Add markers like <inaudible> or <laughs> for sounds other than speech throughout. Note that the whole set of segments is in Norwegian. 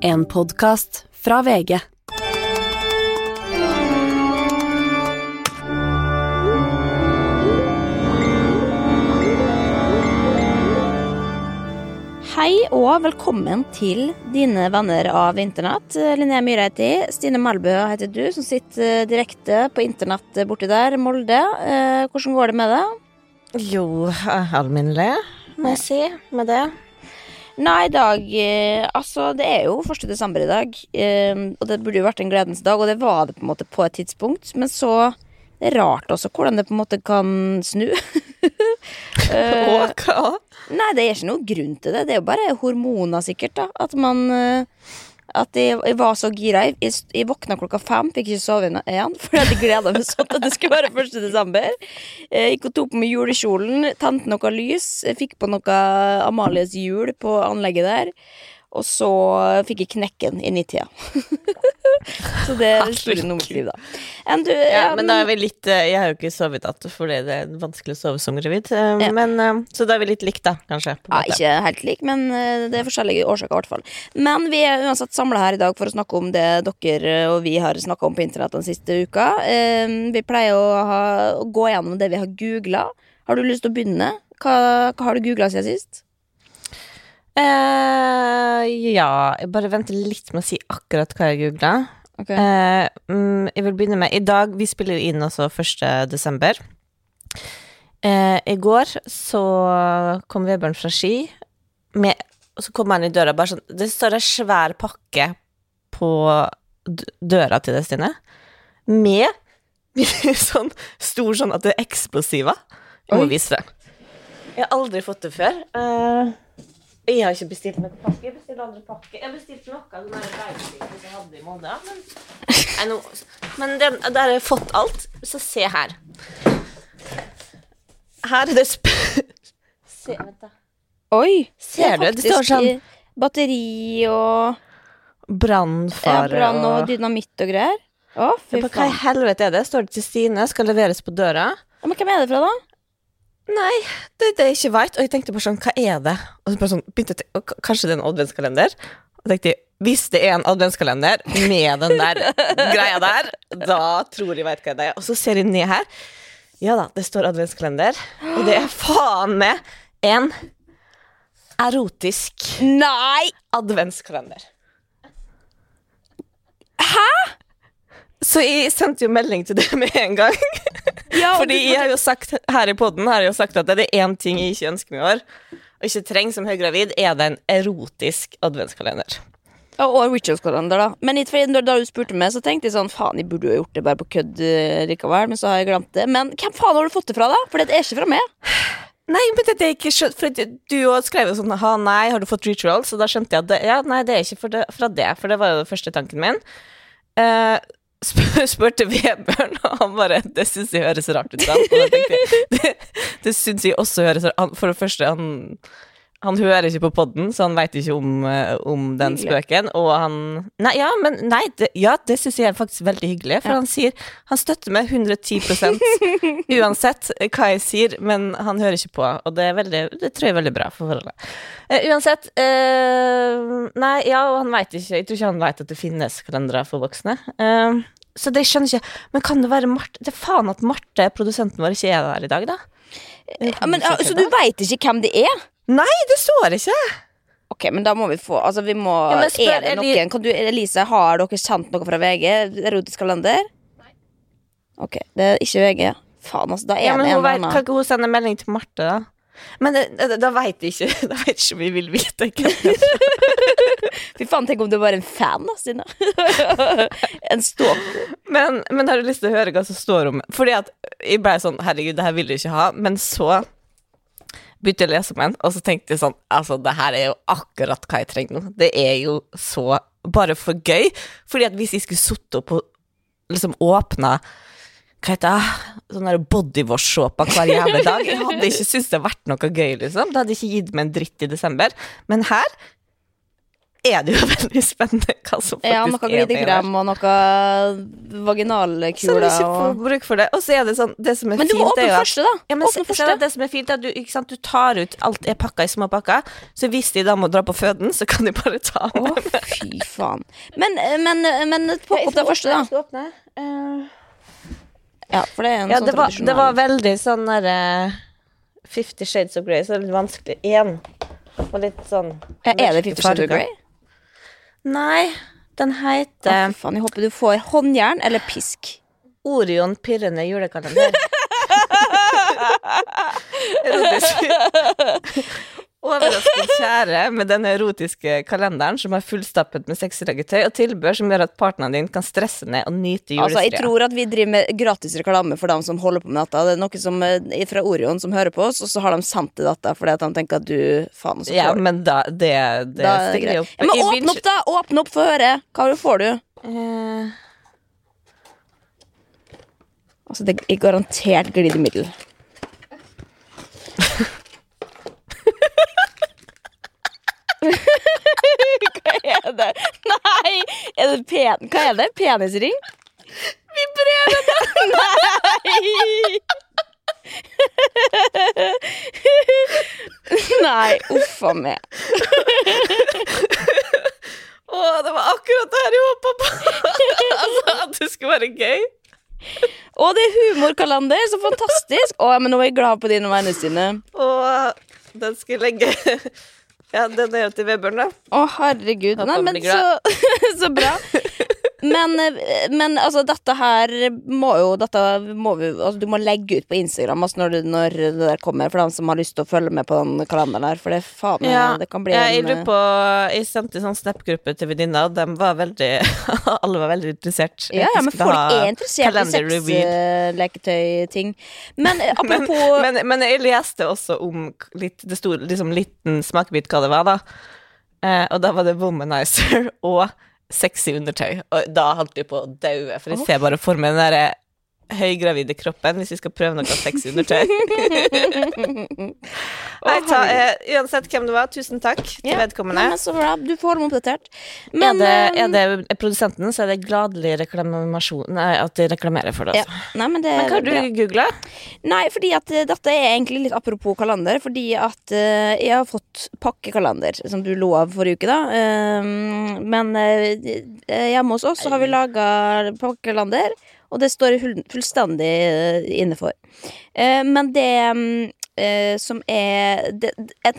En podkast fra VG. Hei og velkommen til dine venner av internett. Linnea Myhre heter jeg. Stine Melbø heter du, som sitter direkte på internett borti der, Molde. Eh, hvordan går det med det? Jo, alminnelig, må jeg si, med det. Nei, i dag eh, Altså, det er jo 1. desember i dag, eh, og det burde jo vært en gledens dag, og det var det på en måte på et tidspunkt, men så Det er rart også hvordan det på en måte kan snu. <laughs> Eh, Og hva? Nei, det er ikke noen grunn til det. Det er jo bare hormoner, sikkert. da At man eh, At jeg, jeg var så gira. Jeg, jeg, våkna klokka fem, fikk ikke sove igjen. <laughs> For jeg gleda meg sånn at det skulle være 1. desember. Jeg gikk og tok på meg julekjolen, tente noe lys, jeg fikk på noe Amalies jul på anlegget der. Og så fikk jeg knekken i nittida. <laughs> så det er <laughs> noe om mitt liv, da. Du, Ja, men da er vi litt eh, Jeg har jo ikke sovet natt, fordi det er vanskelig å sove som gravid. eh, Ja. Men, eh, så da er vi litt likt, da, kanskje. På Ja, ikke helt lik, men det er forskjellige årsaker. i hvert fall Men vi er uansett samla her i dag for å snakke om det dere og vi har snakka om på internett den siste uka. Vi pleier å, ha, å gå gjennom det vi har googla. Har du lyst til å begynne? Hva, hva har du googla siden sist? Eh, ja, jeg bare venter litt med å si akkurat hva jeg googla. Ok. Eh, mm, jeg vil begynne med I dag, vi spiller jo inn også 1. desember. Eh, I går så kom Vebjørn fra Ski, med, og så kom han i døra bare sånn Det står ei svær pakke på døra til deg, Stine, med <laughs> sånn stor sånn at det er eksplosiva. Jeg må Oi. vise det. Jeg har aldri fått det før. Eh, jeg har ikke bestilt noen pakke. Jeg bestilte andre pakke. Jeg bestilte noe av den der jeg hadde i Molde. Men, Nei, nå- men den, der har jeg fått alt. Så se her. Her er det sp... Se, vent da. Oi! Ser du? Det står sånn Batteri og Brannfare ja, brann og dynamitt og greier. Å, fy faen. Hva i helvete er det? Står det til Stine? Skal leveres på døra? Ja, men hvem er det fra, da? Nei, det er det jeg ikke veit. Og jeg tenkte bare sånn, hva er det? Og så sånn, begynte jeg «Å, Kanskje det er en adventskalender? Og tenkte jeg, hvis det er en adventskalender med den der <laughs> greia der, da tror jeg veit hva det er. Og så ser jeg ned her. Ja da, det står adventskalender. Og det er <gasps> faen meg en erotisk Nei! adventskalender. Hæ?! Så jeg sendte jo melding til det med en gang. Ja, Fordi du- jeg har jo sagt her i podden har jeg jo sagt at det er én ting jeg ikke ønsker meg i år, og ikke trenger som høygravid, er det en erotisk adventskalender. Ja, og Richards-kalender, da. Men da du spurte meg, så tenkte jeg sånn Faen, jeg burde jo gjort det bare på kødd eh, likevel, men så har jeg glemt det. Men hvem faen har du fått det fra, da? For det er ikke fra meg. Nei, men det er ikke skjønt, for du òg skrev jo sånn ha, nei, har du fått rituals? Og da skjønte jeg at det, ja, nei, det er ikke det, fra det, for det var jo den første tanken min. Eh, spurte Vebjørn, og han bare Det syns jeg høres rart ut. Da. Og da tenkte det, det syns jeg også høres rart han- For det første, han han hører ikke på podden, så han veit ikke om, eh, om den Hyggelig. spøken. Og han Nei, ja, men nei, det, ja, det syns jeg er faktisk veldig hyggelig. For Ja. han sier Han støtter meg 110% <laughs> uansett hva jeg sier, men han hører ikke på. Og det, veldig, det tror jeg er veldig bra for forholdet. Uh, uansett uh, Nei, ja, og han veit ikke Jeg tror ikke han veit at det finnes kalendere for voksne. Uh, så det skjønner jeg ikke. Men kan det være Marte Det er faen at Marte, produsenten vår, ikke er der i dag, da? Ja, men, så du veit ikke hvem det er? Nei, det står ikke! Ok, men da må vi få Altså, vi må Ja, spør Er det noen kan du, Elise, har dere kjent noe fra VG? Erotisk kalender? Nei. Ok, det er ikke VG. Faen, altså. Da er Ja, men det hun en vet, Kan ikke hun sende melding til Marte, da? Men det, det, da veit vi ikke <laughs> Da vet ikke om vi vil vite det. <laughs> Fy faen, tenk om du var en fan, da, Stina. <laughs> en stalker. men, men har du lyst til å høre hva som står om Fordi at jeg ble sånn Herregud, det her vil du ikke ha. Men så begynte å lese om en, og så tenkte jeg sånn Altså, det her er jo akkurat hva jeg trenger nå. Det er jo så bare for gøy. Fordi at hvis jeg skulle sittet opp og liksom åpna hva heter det, sånn bodywash-såpa hver jævla dag. Jeg hadde ikke syntes det hadde vært noe gøy, liksom. Det hadde ikke gitt meg en dritt i desember. Men her er det jo <laughs> veldig spennende hva som faktisk Ja, noe er glidekrem og noe Så vaginalkuler du ikke får bruk for det. Og så er det sånn Det som er Men du fint, må er åpne jo at første, da. ja, men åpne første. det som er fint, er at du, ikke sant, du tar ut alt er pakka i små pakker. Så hvis de da må dra på føden, så kan de bare ta Å, med. fy faen. Men, men, men plukk opp den første, da. Jeg skal åpne. Uh, Ja, for det er en ja, sånn det var, det var veldig sånn derre Fifty Shades of Grey, så det er litt vanskelig. Én. Og litt sånn Ja, Er det Fifty Shades of. Grey? Nei, den Å, heter fy faen, jeg håper du får håndjern eller pisk. Orion pirrende julekalender. <laughs> <laughs> Overraskende kjære med den erotiske kalenderen som er fullstappet med sexleketøy og tilbør som gjør at partneren din kan stresse ned og nyte Altså, jeg tror at vi driver med gratis reklame for dem som holder på med dette. Det er noe som eh, fra Orion som hører på oss, og så har de sendt til dette fordi at de tenker at du Faen, så får Ja, men da Det, det Da er det greit. opp. Ja, men åpne opp, da! Åpne opp, få høre. Hva får du? Eh, Altså, det er garantert glidemiddel. <laughs> Hva er det? Nei! Er det pen... Hva er det? Penisring? Vibrerende! Nei! <laughs> Nei, uffa meg. Å, det var akkurat det her jeg håpa på! <laughs> altså, at det skulle være gøy. Å, det er humorkalender! Så fantastisk! Å, men nå er jeg glad på dine vegne sine. Og den skulle legge Ja, den er jo til Vebjørn, da. Å, herregud. Nei, men så, <laughs> så bra. Men, eh, men altså, dette her må jo dette må vi, altså, Du må legge ut på Instagram altså, når, det, når det der kommer, for dem som har lyst til å følge med på den kalenderen her. For det, faen, Ja, det kan bli jeg en på Jeg sendte en sånn Snap-gruppe til venninna, og de var veldig <laughs> Alle var veldig interessert. Ja, ja, men folk er interessert i sexleketøy-ting. <laughs> Men apropos Men, men, men jeg leste også om litt Det sto liksom liten smakebit hva det var, da. Eh, og da var det womanizer <laughs> og sexy undertøy. Og da holdt de på å daue, for jeg ser bare for meg den derre høygravide kroppen hvis vi skal prøve noe sexy undertøy. <laughs> Nei, ta, eh, uansett hvem det var, tusen takk til Ja, vedkommende. Nei, men så bra. Du får dem oppdatert. Men, er, det, eh, er det produsenten, så er det gladelig reklamasjon Nei, at de reklamerer for det. ja. Altså. Nei, men det Men hva har du googla? Nei, fordi at eh, dette er egentlig litt apropos kalender. Fordi at uh, jeg har fått pakkekalender, som du lo av forrige uke, da. Uh, men eh, hjemme hos oss så har vi laga pakkekalender, og det står jeg fullstendig eh, inne for. Eh, men det eh, som er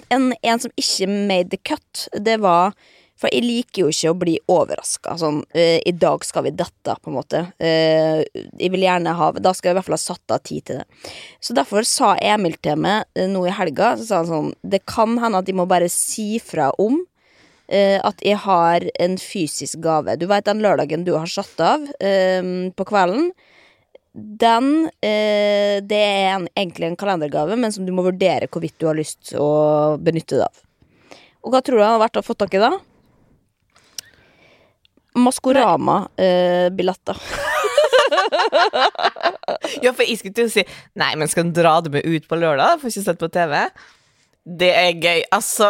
en, en som ikke made the cut, det var for jeg liker jo ikke å bli overraska. Sånn I dag skal vi dette, på en måte. Jeg vil gjerne ha Da skal jeg i hvert fall ha satt av tid til det. Så derfor sa Emil til meg nå i helga Så sa han sånn Det kan hende at de må bare si fra om at jeg har en fysisk gave. Du veit den lørdagen du har satt av eh, på kvelden? Den eh, Det er en, egentlig en kalendergave, men som du må vurdere hvorvidt du har lyst til å benytte det av. Og hva tror du han har vært og fått tak i da? Maskorama-billetter. <laughs> Ja, for jeg skulle til å si Nei, men skal han dra det med ut på lørdag? Får ikke sett på TV? Det er gøy. Altså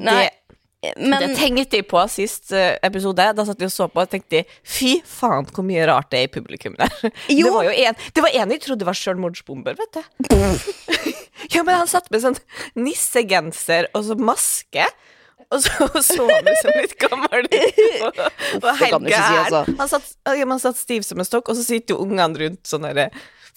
Nei, det, men det tenkte jeg på sist eh, episode. Da satt jeg og så på og tenkte fy faen hvor mye rart det er i publikum der. <laughs> Jo. Det var jo en, det var en jeg trodde var sjølmordsbomber, vet du. <laughs> ja, men han satt med sånn nissegenser og så maske. Og så så han liksom litt gammel. <laughs> Og, og helt gæren. si, altså. Han satt, ja, han satt stiv som en stokk, og så sitter jo ungene rundt sånn derre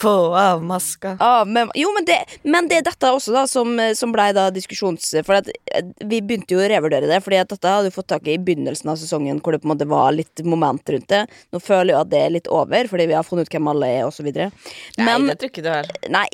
Få av maska. Ah, men, jo, men det, men det er dette også da som, som ble da diskusjons... For at eh, vi begynte jo å revurdere det, Fordi at dette hadde du fått tak i i begynnelsen av sesongen, hvor det på en måte var litt moment rundt det. Nå føler jeg at det er litt over, fordi vi har funnet ut hvem alle er, videre. Nei, det tror ikke du har. Nei,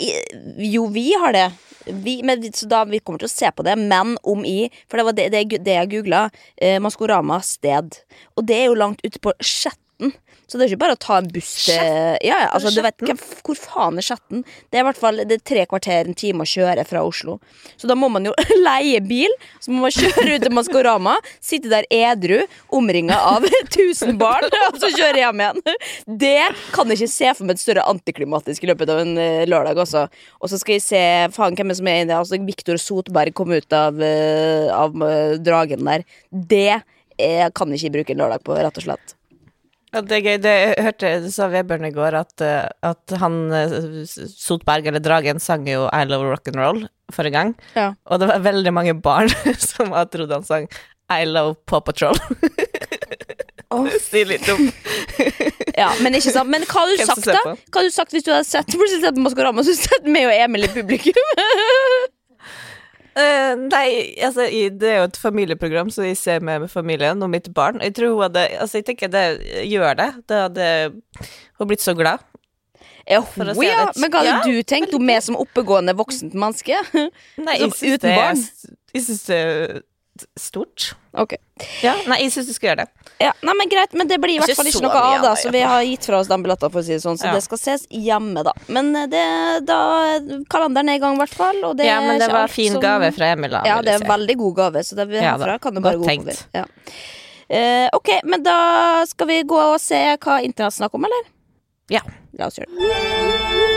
jo, vi har det. Vi, men, så da vi kommer til å se på det, men om i For det var det, det, det jeg googla. Eh, Maskorama sted. Og det er jo langt ute på Skjetten. Så det er ikke bare å ta en buss til Ja, ja, altså, du vet, hvem, Hvor faen er Skjetten? Det er i hvert fall det er tre kvarter, en time å kjøre fra Oslo. Så da må man jo <laughs> leie bil, så må man kjøre ut til Maskorama, sitte der edru, omringa av <laughs> 1000 barn, <laughs> og så kjøre hjem igjen. Det kan jeg ikke se for meg et større antiklimatisk i løpet av en eh, lørdag. Også. Og så skal jeg se faen hvem som er inne. Altså, Viktor Sotberg kom ut av, eh, av eh, dragen der. Det jeg kan ikke bruke en lørdag på, rett og slett. Ja, det er gøy. Det jeg hørte det sa Vebjørn i går, at, eh, at han eh, Sotberg, eller Dragen, sang jo I Love Rock'n'Roll forrige gang. Ja. Og det var veldig mange barn <laughs> som har trodd han sang I Love Paw Patrol. <laughs> Oh. <laughs> Si litt om Ja, men ikke sant Men hva hadde du sagt, da? Hva hadde du sagt hvis du hadde sett Maskorama, så sett meg og Emil i publikum? Eh, Nei, altså, det er jo et familieprogram, så jeg ser med, med familien og mitt barn. Jeg tror hun hadde Altså, jeg tenker det gjør det. Det hadde Hun blitt så glad. Ja, hun, si ja. Men hva hadde Ja, du tenkt? Hun meg som oppegående voksent menneske? Nei, Som jeg syns det er barn? Jeg syns det stort. Ok Ja, nei, jeg syns du skal gjøre det. ja, nei, men Greit, men det blir i hvert fall ikke noe av, da. det, Så vi har gitt fra oss de billettene, for å si det sånn. Så Ja. det skal ses hjemme, da. Men eh, det, da Kalenderen er i gang, i hvert fall. Og det ja, men det var fin som- gave fra Emil. da, Ja, det er en veldig god gave, så det Ja herfra kan det bare godt gå tenkt. oppover. Ja. Eh, ok, men da skal vi gå og se hva internett snakker om, eller? Ja. La oss gjøre det.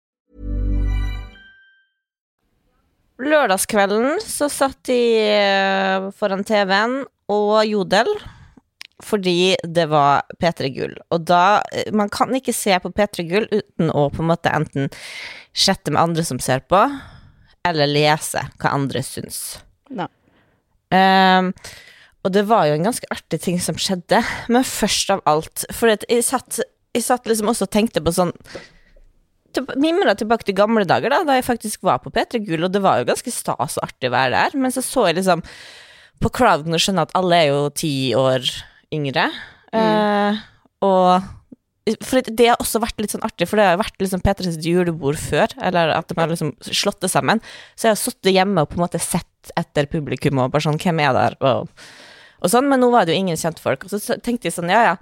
Lørdagskvelden så satt de eh, foran TV-en og Jodel fordi det var P3 Gull. Og da eh, Man kan ikke se på P3 Gull uten å på en måte enten sjette med andre som ser på, eller lese hva andre syns. Ja. Um, og det var jo en ganske artig ting som skjedde, men først av alt For jeg satt, jeg satt liksom også og tenkte på sånn Mimra tilbake til gamle dager, da Da jeg faktisk var på P3 Gull, og det var jo ganske stas og artig å være der. Men så så jeg liksom på crowden og skjønner at alle er jo ti år yngre. Eh, og for det har også vært litt sånn artig, for det har vært liksom P3s julebord før, eller at de har liksom slått det sammen. Så jeg har sittet hjemme og på en måte sett etter publikum og bare sånn Hvem er der? Og, og sånn, men nå var det jo ingen kjentfolk. Og så tenkte jeg sånn, ja ja.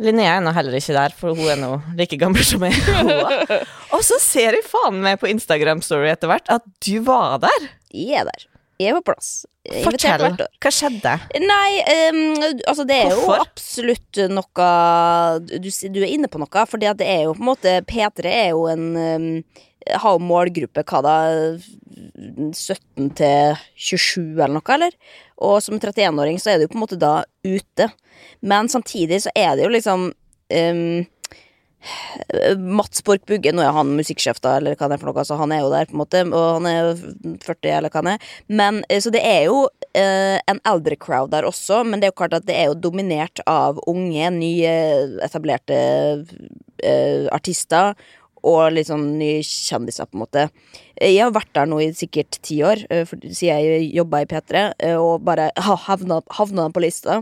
Linnea er nå heller ikke der, for hun er nå like gammel som meg. <laughs> og så ser jeg faen meg på Instagram Story etter hvert at du var der. Jeg er der. Jeg er på plass. Jeg Fortell. Hva skjedde? Nei, um, altså det er Hvorfor? jo absolutt noe du, du er inne på noe, for det er jo på en måte P3 er jo en um, Har målgruppe hva da 17 til 27 eller noe, eller? Og som 31-åring så er du på en måte da ute. Men samtidig så er det jo liksom um, Mats Borch Bugge, nå er han musikksjef, da, eller hva det er for noe, altså, han er jo der, på en måte, og han er jo 40, eller hva han er. Men, eh, så det er jo eh, en eldre crowd der også, men det er jo klart at det er jo dominert av unge, nye, etablerte eh, artister. Og litt sånn nye kjendiser, på en måte. Jeg har vært der nå i sikkert ti år, eh, siden jeg jobba i P3, eh, og bare ha, havna, havna på lista.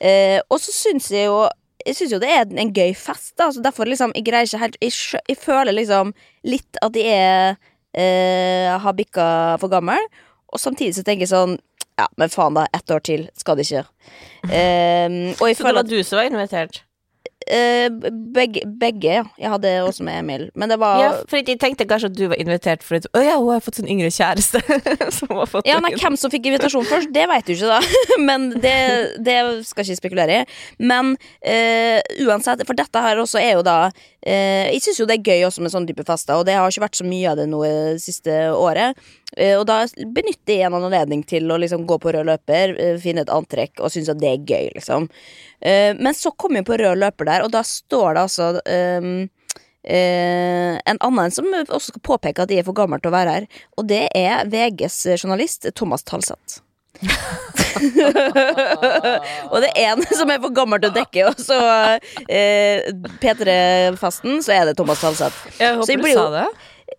Eh, og så syns jeg jo jeg syns jo det er en gøy fest, da. Så derfor liksom, jeg greier ikke helt Jeg, jeg føler liksom litt at jeg er eh, har bikka for gammel. Og samtidig så tenker jeg sånn Ja, men faen, da. Ett år til skal det ikke. Og jeg Så det var at du som var invitert? Eh, begge, begge, ja. Jeg hadde også med Emil. Men det var Ja, for jeg tenkte kanskje at du var invitert fordi Å ja, hun har fått sin yngre kjæreste. <laughs> som har fått Ja, nei, Hvem som fikk invitasjon først, det veit du ikke, da. <laughs> Men det, det skal jeg ikke spekulere i. Men uh, uansett, for dette her også er jo da uh, Jeg syns jo det er gøy også med sånne type fester, og det har ikke vært så mye av det nå det siste året. Eh, og da benytter jeg en anledning til å liksom gå på rød løper, eh, finne et antrekk og synes at det er gøy, liksom. Eh, men så kom jeg på rød løper der, og da står det altså um, Uh, en annen som også skal påpeke at de er for gammel til å være her, og det er VGs journalist Thomas Talseth. <laughs> og det er en som er for gammel til å dekke, og så uh, P3-festen, så er det Thomas Talseth. Jeg Så jeg håper du sa det.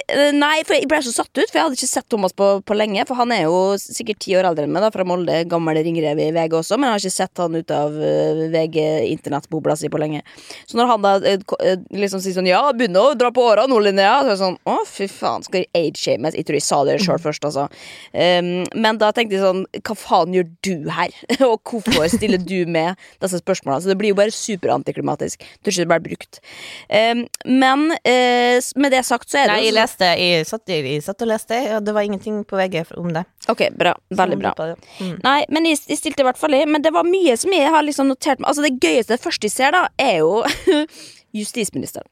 Nei, for jeg ble så satt ut, for jeg hadde ikke sett Thomas på, på lenge. For han er jo sikkert ti år eldre enn meg, da, fra Molde. Gammel ringrev i VG også, men jeg har ikke sett han ut av eh, VG internettbobla si på lenge. Så når han da eh, eh, liksom sier sånn Ja, begynner å dra på åra nå, Linnea. Så er det sånn Å, fy faen, skal jeg age-shames? Jeg tror jeg sa det sjøl først, altså. Um, men da tenkte jeg sånn Hva faen gjør du her? <laughs> Og hvorfor stiller du med disse spørsmålene? Så det blir jo bare superantiklimatisk. Tror ikke det blir brukt. Um, men uh, med det sagt, så er det Nei, leste, jeg satt, jeg satt og leste, og det var ingenting på VG om det. Ok, bra. Veldig bra. Mm. Nei, men jeg, jeg stilte i hvert fall i. Men det var mye som jeg har liksom notert meg. Altså Det gøyeste, det første jeg ser, da, er jo <laughs> justisministeren.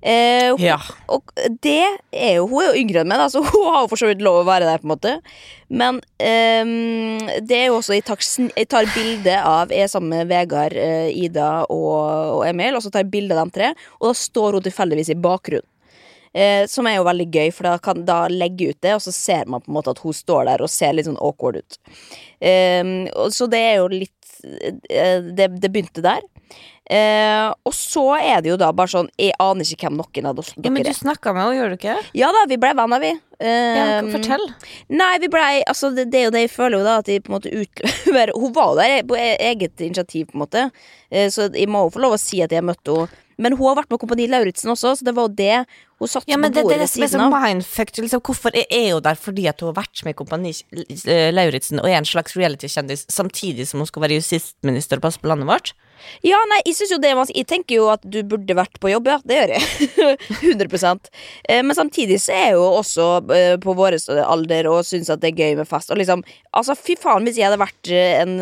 Eh, hun, Ja. Og det er jo Hun er jo yngre enn meg, da, så <laughs> hun har jo for så vidt lov å være der, på en måte. Men eh, det er jo også Jeg tar, jeg tar bilde av Jeg er sammen med Vegard, eh, Ida og, og Emil, og så tar jeg bilde av dem tre, og da står hun tilfeldigvis i bakgrunnen. Eh, som er jo veldig gøy, for da kan da legge ut det, og så ser man på en måte at hun står der og ser litt sånn awkward ut. Eh, og så det er jo litt eh, Det, det begynte der. Eh, og så er det jo da bare sånn Jeg aner ikke hvem noen av dere Ja, men er. du snakka med henne, gjør du ikke? Ja da, vi ble venner, vi. Ja, Ehm, fortell. Nei, vi ble, altså det, det er jo det jeg føler jo da At de på en måte utlever <laughs> Hun var jo der på e- eget initiativ på en måte Eh, Så jeg må jo få lov å si at jeg møtte henne Men hun har vært med Kompani Lauritzen også Så det var jo det Hun satt Ja, men på det, det bordet ved det som er så siden av mindfuck. Liksom, hvorfor er er hun der fordi at hun har vært med i Kompani eh, Lauritzen og er en slags reality-kjendis, samtidig som hun skal være justisminister og passe på landet vårt? Ja, nei, jeg synes jo det er vanskelig. Jeg tenker jo at du burde vært på jobb, ja, det gjør jeg. <laughs> 100% eh, Men samtidig så er jeg jo også eh, på vår alder Og synes at det er gøy med fest. Og liksom, altså fy faen hvis jeg hadde vært eh, en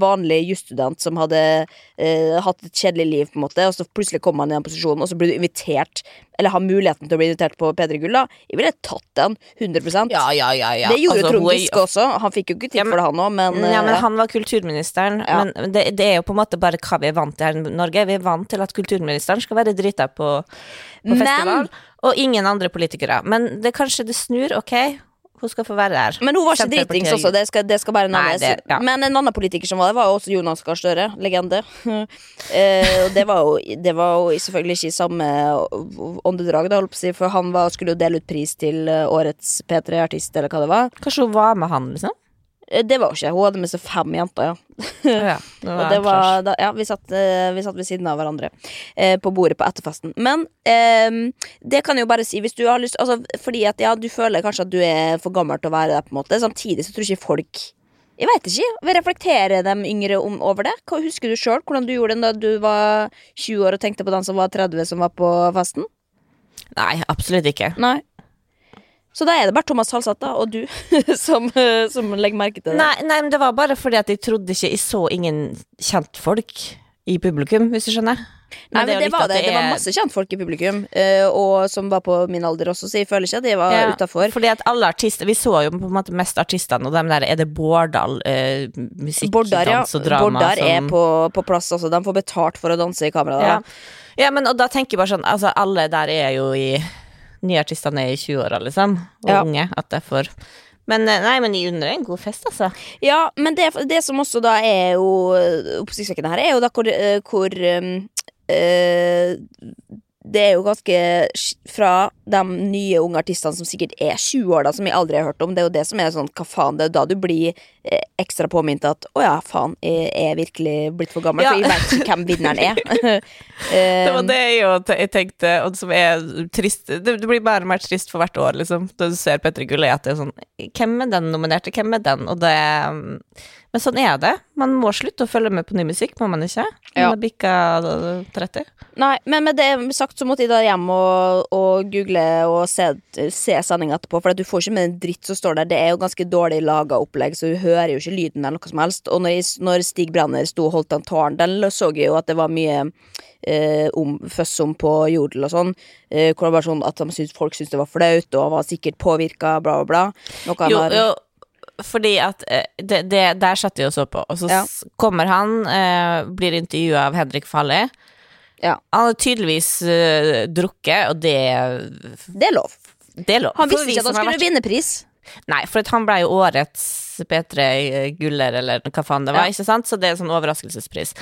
vanlig jusstudent Som hadde eh, hatt et kjedelig liv på en måte Og så plutselig kom man i den posisjonen Og så ble du invitert Eller har muligheten til å bli invitert på P3 Gull da Jeg ville tatt den, 100% Ja, ja, ja. ja. Det gjorde Altså, Trond Giske også Han fikk jo ikke tid for det han også Men, ja, men eh, han var kulturministeren. Men det, det er jo på en måte bare hva vi er vant til her i Norge. Vi er vant til at kulturministeren skal være drita på, på Men- og ingen andre politikere. Men det kanskje det snur, ok? Hun skal få være der. Men hun var ikke dritings også, det skal, det skal bare nevnes. det- ja. Men en annen politiker som var der, var jo også Jonas Gahr Støre. Legende. <laughs> eh, og det var, jo, det var jo selvfølgelig ikke i samme åndedrag, da, holdt på å si, for han var, skulle jo dele ut pris til eh, årets P3-artist, eller hva det var. Kanskje hun var med han, liksom? Eh, Det var jo ikke. Hun hadde med seg fem jenter, ja. Ja, <laughs> det Og det var, da, ja, vi satt, eh, vi satt ved siden av hverandre eh, på bordet på etterfesten. Men eh, det kan jeg jo bare si, hvis du har lyst altså, Fordi at ja, du føler kanskje at du er for gammel til å være der, på en måte. Samtidig så tror ikke folk Jeg vet ikke. vi reflekterer dem yngre om, over det? Hva Husker du sjøl hvordan du gjorde det da du var 20 år og tenkte på den som var 30 som var på festen? Nei, absolutt ikke. Nei. Så da er det bare Thomas Halseth og du <laughs> som, som legger merke til det. Nei, nei, men det var bare fordi at jeg trodde ikke Jeg så ingen kjentfolk i publikum, hvis du skjønner. Nei, er men det, det var det. det. Det var er- masse kjentfolk i publikum, eh, og som var på min alder også, så jeg føler ikke at de var Ja, utafor. Fordi at alle artister Vi så jo på en måte mest artistene, og dem der er det Bårdal eh, musikk, Bordar, ja. dans og drama Bordar er på, på plass, altså. De får betalt for å danse i kamera. Da. ja. ja, men og da tenker jeg bare sånn Altså, alle der er jo i Nye artistene er i 20-åra, liksom, og Ja. unge, at det får Men eh, nei, men de unner en god fest, altså. Ja, men det, det som også da er jo eh, oppsiktsvekkende her, er jo da hvor, eh, hvor øh, det er jo ganske Fra de nye unge artistene som sikkert er 20 år, da, som jeg aldri har hørt om. Det er jo det som er sånn, hva faen, det er da du blir eh, ekstra påminnet at å ja, faen, jeg er virkelig blitt for gammel, Ja. for jeg vet ikke hvem vinneren er. <laughs> Det var Eh, det jeg, jeg tenkte, og som er trist Det, blir bare mer trist for hvert år, liksom. Da du ser Petter Gull, er at det er sånn Hvem er den nominerte? Hvem er den? Og det Men sånn er det. Man må slutte å følge med på ny musikk, må man ikke? Man Ja. har bikka 30. Nei, men med det sagt så måtte jeg da hjem og, og google og se, se sendinga etterpå, for at du får ikke med en dritt som står der. Det er jo ganske dårlig laga opplegg, så du hører jo ikke lyden eller noe som helst. Og når, jeg, når Stig Brenner sto og holdt den tåren, den så jeg jo at det var mye eh, om, fødsel på jodel og sånn. Eh, hvor det var sånn at de syntes, folk syntes det var flaut, og han var sikkert påvirka, bla, bla, bla. Noe han Jo, har- jo, fordi at eh, det, det, Der satt de og så på, og så Ja. kommer han, eh, blir intervjua av Henrik Falli. Ja. Han har tydeligvis eh, drukket, og det, Det er lov. det er lov. Han visste ikke at han skulle vært- vinne pris. Nei, for han ble jo årets P3 Guller, eller hva faen det var, Ja. ikke sant? Så det er en sånn overraskelsespris.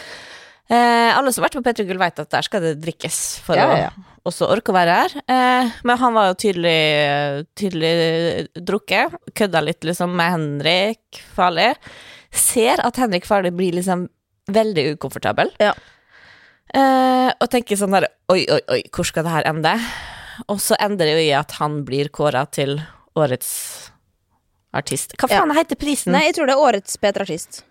Eh, alle som har vært på P3 Gull, vet at der skal det drikkes for Ja, ja, ja. å også orke å være her. Eh, men han var jo tydelig, tydelig drukket. Kødda litt liksom med Henrik Farley. Ser at Henrik Farley blir liksom veldig ukomfortabel. Ja. Eh, og tenker sånn der Oi, oi, oi, hvor skal det her ende? Og så ender det jo i at han blir kåra til årets artist. Hva faen heter prisen? Nei, jeg tror det er årets Peter Artist.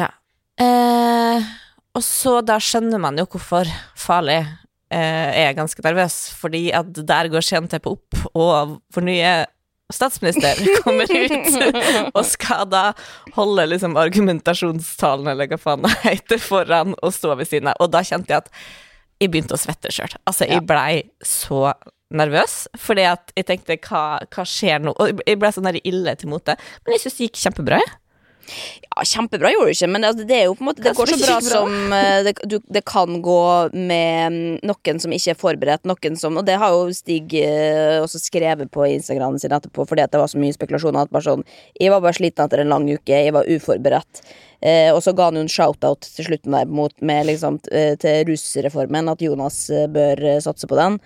Ja. Eh, og så da skjønner man jo hvorfor Farlig eh, er ganske nervøs, fordi at der går skjenteppet opp, og vår nye statsminister <laughs> kommer ut og skal da holde liksom argumentasjonstalen, eller hva faen det heter, foran og stå ved siden av. Og da kjente jeg at jeg begynte å svette sjøl. Altså, jeg blei så nervøs, fordi at jeg tenkte hva, hva skjer nå? Og jeg ble sånn der ille til mote. Men jeg syns det gikk kjempebra, jeg. Ja, Kjempebra gjorde du ikke, men det, det er jo på en måte Det går så bra bra? som eh, det, du, det kan gå med mm, noen som ikke er forberedt, noen som Og det har jo Stig eh, også skrevet på Instagramen sin etterpå, fordi at det var så mye spekulasjoner. At bare sånn Jeg var bare sliten etter en lang uke, jeg var uforberedt. Eh, og så ga han jo en shout-out til slutten der mot, med liksom, eh, til rusreformen, at Jonas bør satse på den.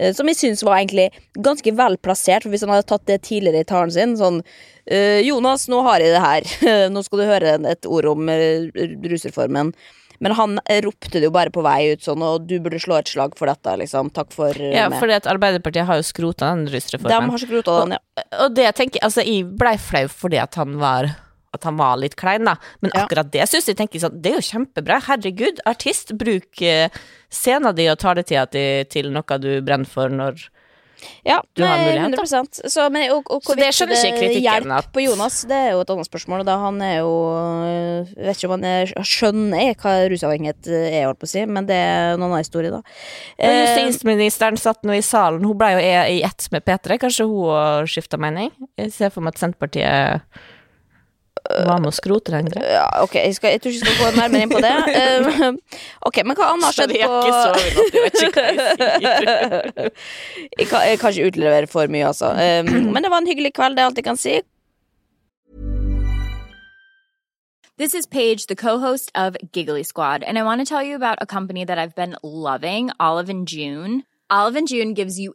Eh, Som jeg syns var egentlig ganske vel plassert, for hvis han hadde tatt det tidligere i talen sin, sånn eh, Jonas, nå har jeg det her. <laughs> nå skal du høre et ord om eh, rusreformen. Men han ropte det jo bare på vei ut sånn, og du burde slå et slag for dette, liksom. Takk for Ja, for Arbeiderpartiet har jo skrota den rusreformen. De har skrota den, ja. Og det jeg tenker Altså, jeg blei flau fordi at han var at han var litt klein, da. Men akkurat det syns jeg tenker sånn Det er jo kjempebra. Herregud, artist, bruk eh, scenen din og taletida di til noe du brenner for når Ja, Du har mulighet, da. 100% Så, men, og, og Så det skjønner ikke kritikken at- på Jonas, det er jo et annet spørsmål. Da han er jo Jeg vet ikke om han er, skjønner hva rusavhengighet er, holdt på å si, men det er en annen historie, da. Eh, Justisministeren satt nå i salen, hun ble jo i ett med P3. Kanskje hun skifta mening? Jeg ser for meg at Senterpartiet var med å skrote den greia. ja, ok, jeg, skal, jeg tror ikke jeg skal gå nærmere inn på det. Eh, ok, men hva annet har skjedd på jeg vet ikke hva jeg sier. <laughs> jeg, kan, jeg kan ikke utlevere for mye, altså. Eh, men det var en hyggelig kveld, det er alt jeg kan si. This is Paige, the co-host of Giggly Squad, and I want to tell you about a company that I've been loving, Olive and June. Olive and June gives you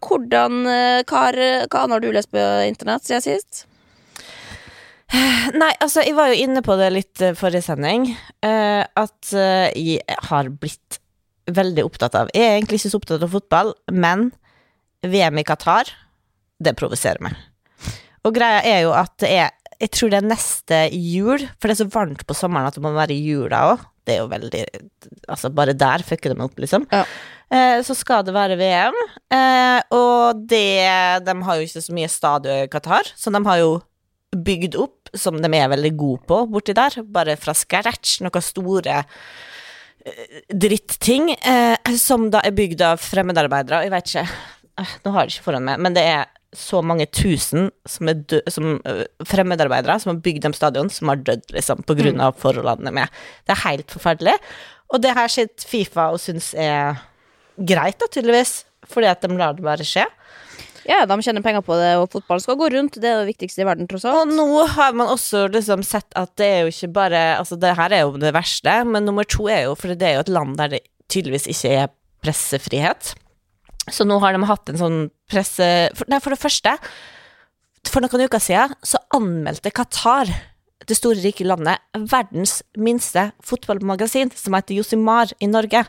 Hvordan, Kar, hva, har, annet har du lest på internett siden sist? Nei, altså, jeg var jo inne på det litt eh, forrige sending, eh, at eh, jeg har blitt veldig opptatt av Jeg er egentlig ikke så opptatt av fotball, men VM i Qatar, det provoserer meg. Og greia er jo at det er Jeg tror det er neste jul, for det er så varmt på sommeren at det må være i jula òg. Det er jo veldig Altså, bare der fucker de opp, liksom. Ja. Eh, så skal det være VM, eh, og det De har jo ikke så mye stadion i Qatar, så de har jo bygd opp, som de er veldig gode på borti der, bare fra scratch, noen store eh, dritting, eh, som da er bygd av fremmedarbeidere, og jeg vet ikke Nå har jeg ikke foran meg, men det er så mange tusen som er død, som, fremmedarbeidere som har bygd dem stadion, som har dødd, liksom, på grunn av forholdene med. Det er helt forferdelig. Og det har sett Fifa og syns er greit, da, tydeligvis, fordi at de lar det bare skje. Ja, de tjener penger på det, og fotball skal gå rundt. Det er det viktigste i verden, tross alt. Og nå har man også liksom sett at det er jo ikke bare Altså, det her er jo det verste, men nummer to er jo For det er jo et land der det tydeligvis ikke er pressefrihet. Så nå har de hatt en sånn presse... For, nei, for det første, for noen uker siden så anmeldte Qatar, det store, rike landet, verdens minste fotballmagasin, som heter Josimar i Norge.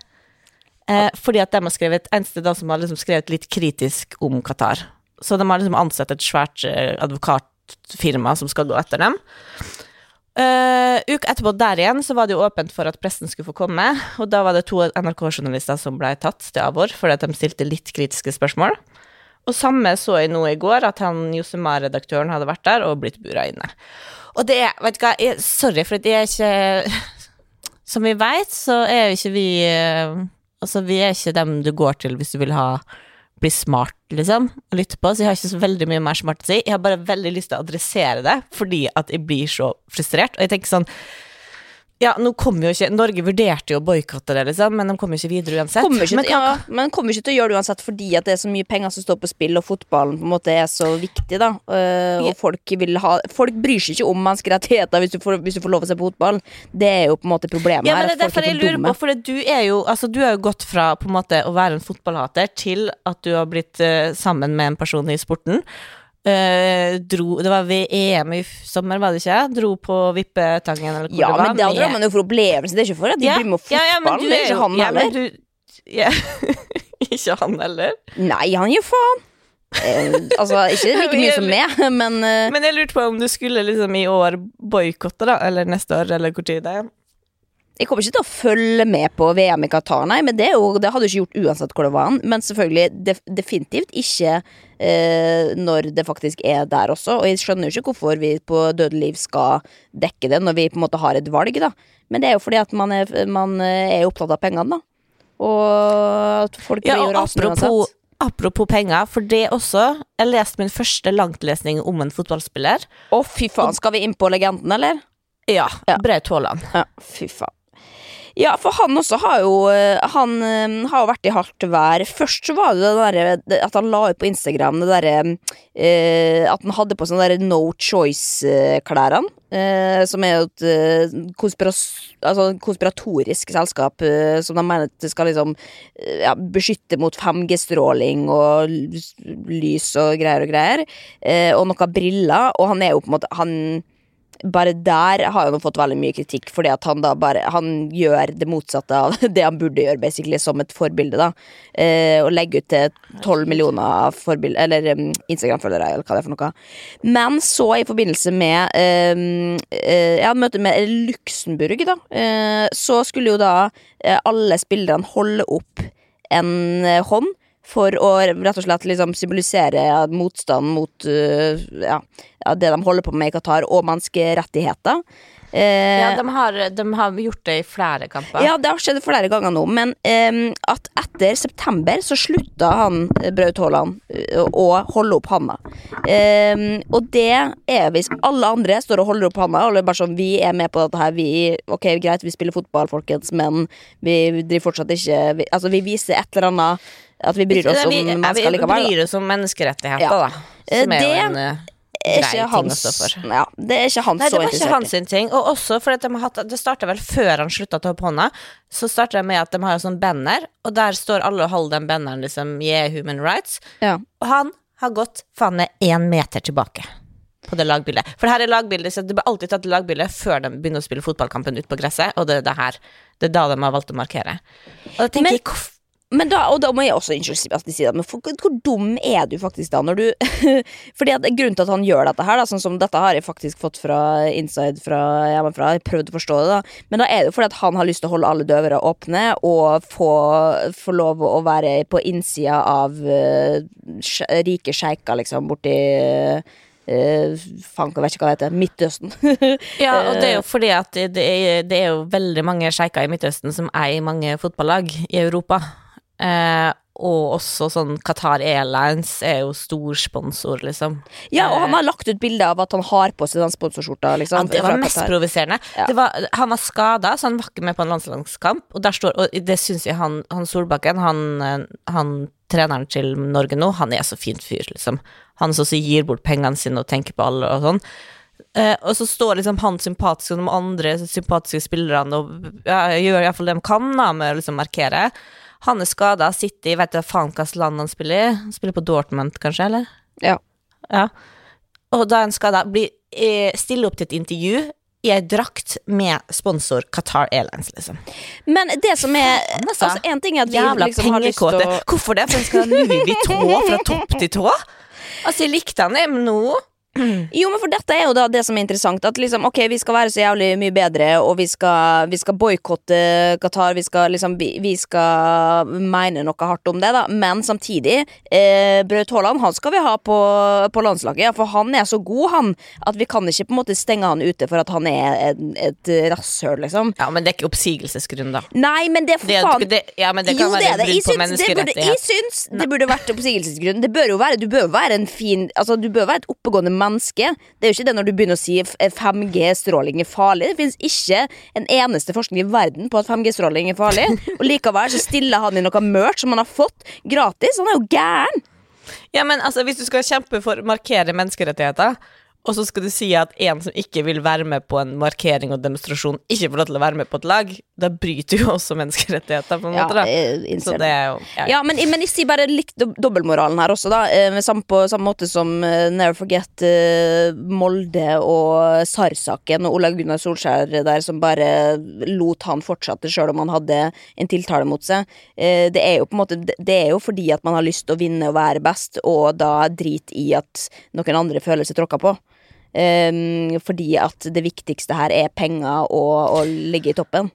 Eh, fordi at de har skrevet eneste da som har liksom skrevet litt kritisk om Qatar. Så de har liksom ansatt et svært eh, advokatfirma som skal gå etter dem. Uh, uka etterpå der igjen så var det jo åpent for at pressen skulle få komme, og da var det to NRK-journalister som ble tatt til avhør fordi at de stilte litt kritiske spørsmål. Og samme så jeg nå i går, at han Josemar-redaktøren hadde vært der og blitt bura inne. Og det er, vet du hva, jeg, sorry, for det er ikke <laughs> Som vi veit, så er jo ikke vi eh, Altså, vi er ikke dem du går til hvis du vil ha bli smart, liksom, og lytte på, så jeg har ikke så veldig mye mer smart å si. Jeg har bare veldig lyst til å adressere det, fordi at jeg blir så frustrert, og jeg tenker sånn ja, nå kommer jo ikke Norge vurderte jo å boikotte det, liksom, men de kommer jo ikke videre uansett. Kommer ikke, men, ja, men kommer ikke til å gjøre det uansett fordi at det er så mye penger som står på spill, og fotballen på en måte er så viktig. da Uh, Og folk ha Folk bryr seg ikke om menneskerettigheter hvis du, får, hvis du får lov å se på fotball. Det er jo på en måte problemet Ja, men det er derfor er jeg lurer på, for du er jo Altså, du har jo gått fra på en måte å være en fotballhater til at du har blitt uh, sammen med en person i sporten. Eh, dro Det var ved EM i sommer, var det ikke? Dro på Vippetangen, eller hvor Ja, det var. men da drar man jo for opplevelsen. Det er ikke for at de Ja, bryr med fotball. ja, ja, men du er jo- ikke han ja, heller. du- ja. <laughs> ikke han heller. Nei, han gir faen. Eh, altså, ikke like <laughs> mye som meg, <laughs> men uh... Men jeg lurte på om du skulle liksom i år boikotte, da, eller neste år, eller hvor tid det er. Jeg kommer ikke til å følge med på VM i Qatar, nei, men det, jo, det hadde du ikke gjort uansett hvor det var. Men selvfølgelig def, definitivt ikke eh, når det faktisk er der også. Og jeg skjønner jo ikke hvorfor vi på døde liv skal dekke det når vi på en måte har et valg, da. Men det er jo fordi at man er, man er opptatt av pengene, da. Og at folk Ja, blir og rasende uansett. apropos penger, for det også Jeg leste min første langtlesning om en fotballspiller. Å, fy faen. Skal vi inn på legenden, eller? Ja, Ja. Braut Haaland. Ja, fy faen. Ja, for han også har jo eh, Han eh, har jo vært i hardt vær. Først så var det det derre at han la ut på Instagram det derre eh, At han hadde på sånne derre No Choice-klærne. Eh, som er jo et eh, altså, konspiratorisk selskap eh, som de mener skal liksom ja, beskytte mot 5G-stråling og lys- og greier og greier. Og noen briller. Og han er jo på en måte Han bare der har han fått veldig mye kritikk, fordi at han da bare Han gjør det motsatte av <laughs> det han burde gjøre, basically, som et forbilde, da. Eh, og legge ut til 12 millioner forbilde, Eller um, Instagram-følgere, eller hva det er for noe. Men så, i forbindelse med um, uh, hadde møte med Luxembourg, da. uh, så skulle jo da uh, alle spillerne holde opp en hånd for å rett og slett liksom symbolisere ja, motstand mot uh, ja, det de holder på med i Qatar, og menneskerettigheter. Eh, Ja, de har, de har gjort det i flere kamper. ja, det har skjedd flere ganger nå, men eh, at etter september så slutta han eh, Braut Haaland eh, å holde opp handa. Eh, og det er hvis alle andre står og holder opp handa, og bare sånn vi er med på dette her, vi Ok, greit, vi spiller fotball, folkens, men vi driver fortsatt ikke vi, Altså, vi viser et eller annet at vi bryr oss om vi, mennesker likevel. Vi bryr oss om menneskerettigheter, Ja. da. Eh, Som er jo en Er grei ikke ting å stå for. ja, det er ikke han Nei, det var ikke hans ting. Og også fordi de har hatt Det starta vel før han slutta å ta opp hånda. Så starta det med at de har en sånn banner, og der står alle og holder den banneren liksom Yeah, human rights. Ja. Og han har gått faen meg én meter tilbake på det lagbildet. For det her er lagbildet, så det blir alltid tatt lagbilde før de begynner å spille fotballkampen ute på gresset, og det er det her. Det er da de har valgt å markere. Og da tenker Men- jeg, Men da, og da må jeg også unnskylde at de sier det, men for, hvor dum er du faktisk da når du <laughs> Fordi at Grunnen til at han gjør dette her, da, sånn som dette har jeg faktisk fått fra inside fra hjemmefra, jeg har prøvd å forstå det, da, men da er det jo fordi at han har lyst til å holde alle dører åpne og få, få lov å være på innsida av uh, rike sjeiker, liksom, borti uh, Faen, jeg vet ikke hva det heter. Midtøsten. <laughs> Ja, og det er jo fordi at det, er, det er jo veldig mange sjeiker i Midtøsten som eier mange fotballag i Europa. Eh, og også sånn Qatar Airlines er jo stor sponsor, liksom. ja, og han har lagt ut bilde av at han har på seg den sponsorskjorta. Ja, Liksom, det var mest Qatar. provoserende. Ja. Var- Han var skada, så han var ikke med på en landslagskamp. Og står Og det syns jeg han, han Solbakken, han, eh, han treneren til Norge nå, han er så fint fyr, liksom. Han som også gir bort pengene sine og tenker på alle og sånn. Uh, og så står liksom han sympatisk og de andre sympatiske spillerne og ja, gjør iallfall det de kan da, med å liksom markere. Han er skada, sitter i Vet du faen hvilket land han spiller i? Han spiller på Dortmund, kanskje, eller? Ja. Ja. Og da er han skada, eh, stiller opp til et intervju i ei drakt med sponsor Qatar Airlines, liksom. Men det som er Faen, altså. Altså, en ting er at vi Jævla liksom har lyst til å Hvorfor det? For han skal ha Louis Vuitton fra topp til tå? <laughs> Altså, jeg likte han, det, men nå <clears throat> Jo, men for dette er jo da det som er interessant. At liksom, ok, vi skal være så jævlig mye bedre, og vi skal, vi skal boikotte Qatar. Vi skal liksom vi, vi skal mene noe hardt om det, da. Men samtidig, eh, Braut Haaland han skal vi ha på, på landslaget. Ja, for han er så god, han, at vi kan ikke på en måte stenge han ute for at han er et, et rasshøl, liksom. Ja, men det er ikke oppsigelsesgrunn, da. Nei, men det er for faen det, ja, men det kan jo, det være det. brudd på menneskerettighet. det jeg syns det burde vært oppsigelsesgrunn. Det bør jo være, du bør jo være en fin Altså, du bør være et oppegående menneske. Det er jo ikke det når du begynner å si 5G-stråling er farlig. Det finnes ikke en eneste forskning i verden på at 5G-stråling er farlig. <laughs> Og likevel så stiller han i noe merch som han har fått gratis. Han er jo gæren! Ja, men altså, hvis du skal kjempe for å markere menneskerettigheter, og så skal du si at en som ikke vil være med på en markering og demonstrasjon, ikke får lov til å være med på et lag, da bryter jo også menneskerettigheter, på en Ja, måte, da. jeg Så det er jo ja, Ja, men, men jeg sier bare litt dobbeltmoralen her også, da. Eh, samme, på samme måte som eh, Never Forget eh, Molde og SAR-saken og Olaug Gunnar Solskjær der som bare lot han fortsette sjøl om han hadde en tiltale mot seg. Eh, det er jo på en måte Det er jo fordi at man har lyst til å vinne og være best, og da drit i at noen andre føler seg tråkka på. Eh, fordi at det viktigste her er penger og å ligge i toppen.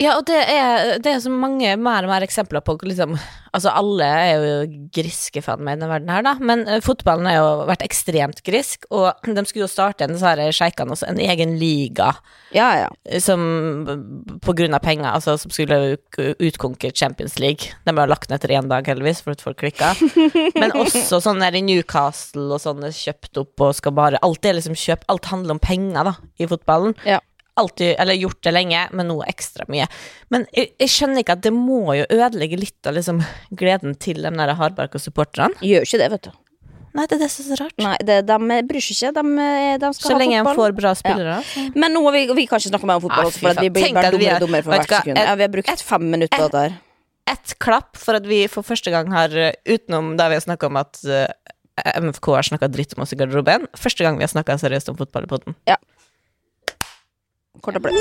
Ja, og det er, det er så mange mer og mer eksempler på liksom Altså, alle er jo griske fan med i denne verden her, da, men eh, fotballen har jo vært ekstremt grisk, og de skulle jo starte en, disse sjeikene også, en egen liga Ja, ja. som på grunn av penger, altså som skulle utkonkurrere Champions League. De ble lagt ned etter én dag, heldigvis, for at folk klikka. <laughs> Men også sånn der i Newcastle og sånn er kjøpt opp og skal bare Alt er liksom kjøp, alt handler om penger, da, i fotballen Ja. Alltid, eller gjort det lenge, men nå ekstra mye. Men jeg, jeg skjønner ikke at det må jo ødelegge litt av liksom gleden til de der hardbarka supporterne. Gjør ikke det, vet du. Nei, det er det som er så rart. Nei, det, de bryr seg ikke. De, de skal så ha lenge en fotball. får bra spillere. Ja. Men nå, vi, vi kan ikke snakke mer om fotball, ah, også, for at vi blir bare dummere er- og dummere for hvert sekund. Ja, vi har brukt fem minutter på dette. Ett klapp for at vi for første gang har, eh, utenom da vi har snakka om at uh, MFK har snakka dritt om oss i garderoben, første gang vi har snakka seriøst om fotball i podden. Kort applaus.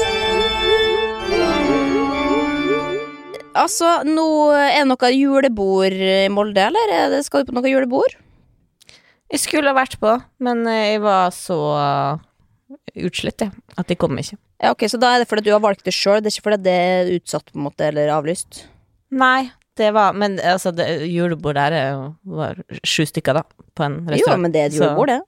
Altså, nå er det noe julebord i Molde, eller er det- skal du på noe julebord? Jeg skulle ha vært på, men eh, jeg var så utslitt, jeg, at jeg kom ikke. Ja, ok, Så da er det fordi du har valgt det sjøl, det er ikke fordi det er utsatt på en måte, eller avlyst? Nei, det var Men altså, det, julebord der er jo var sju stykker, da, på en Jo, men det er et julebord, det.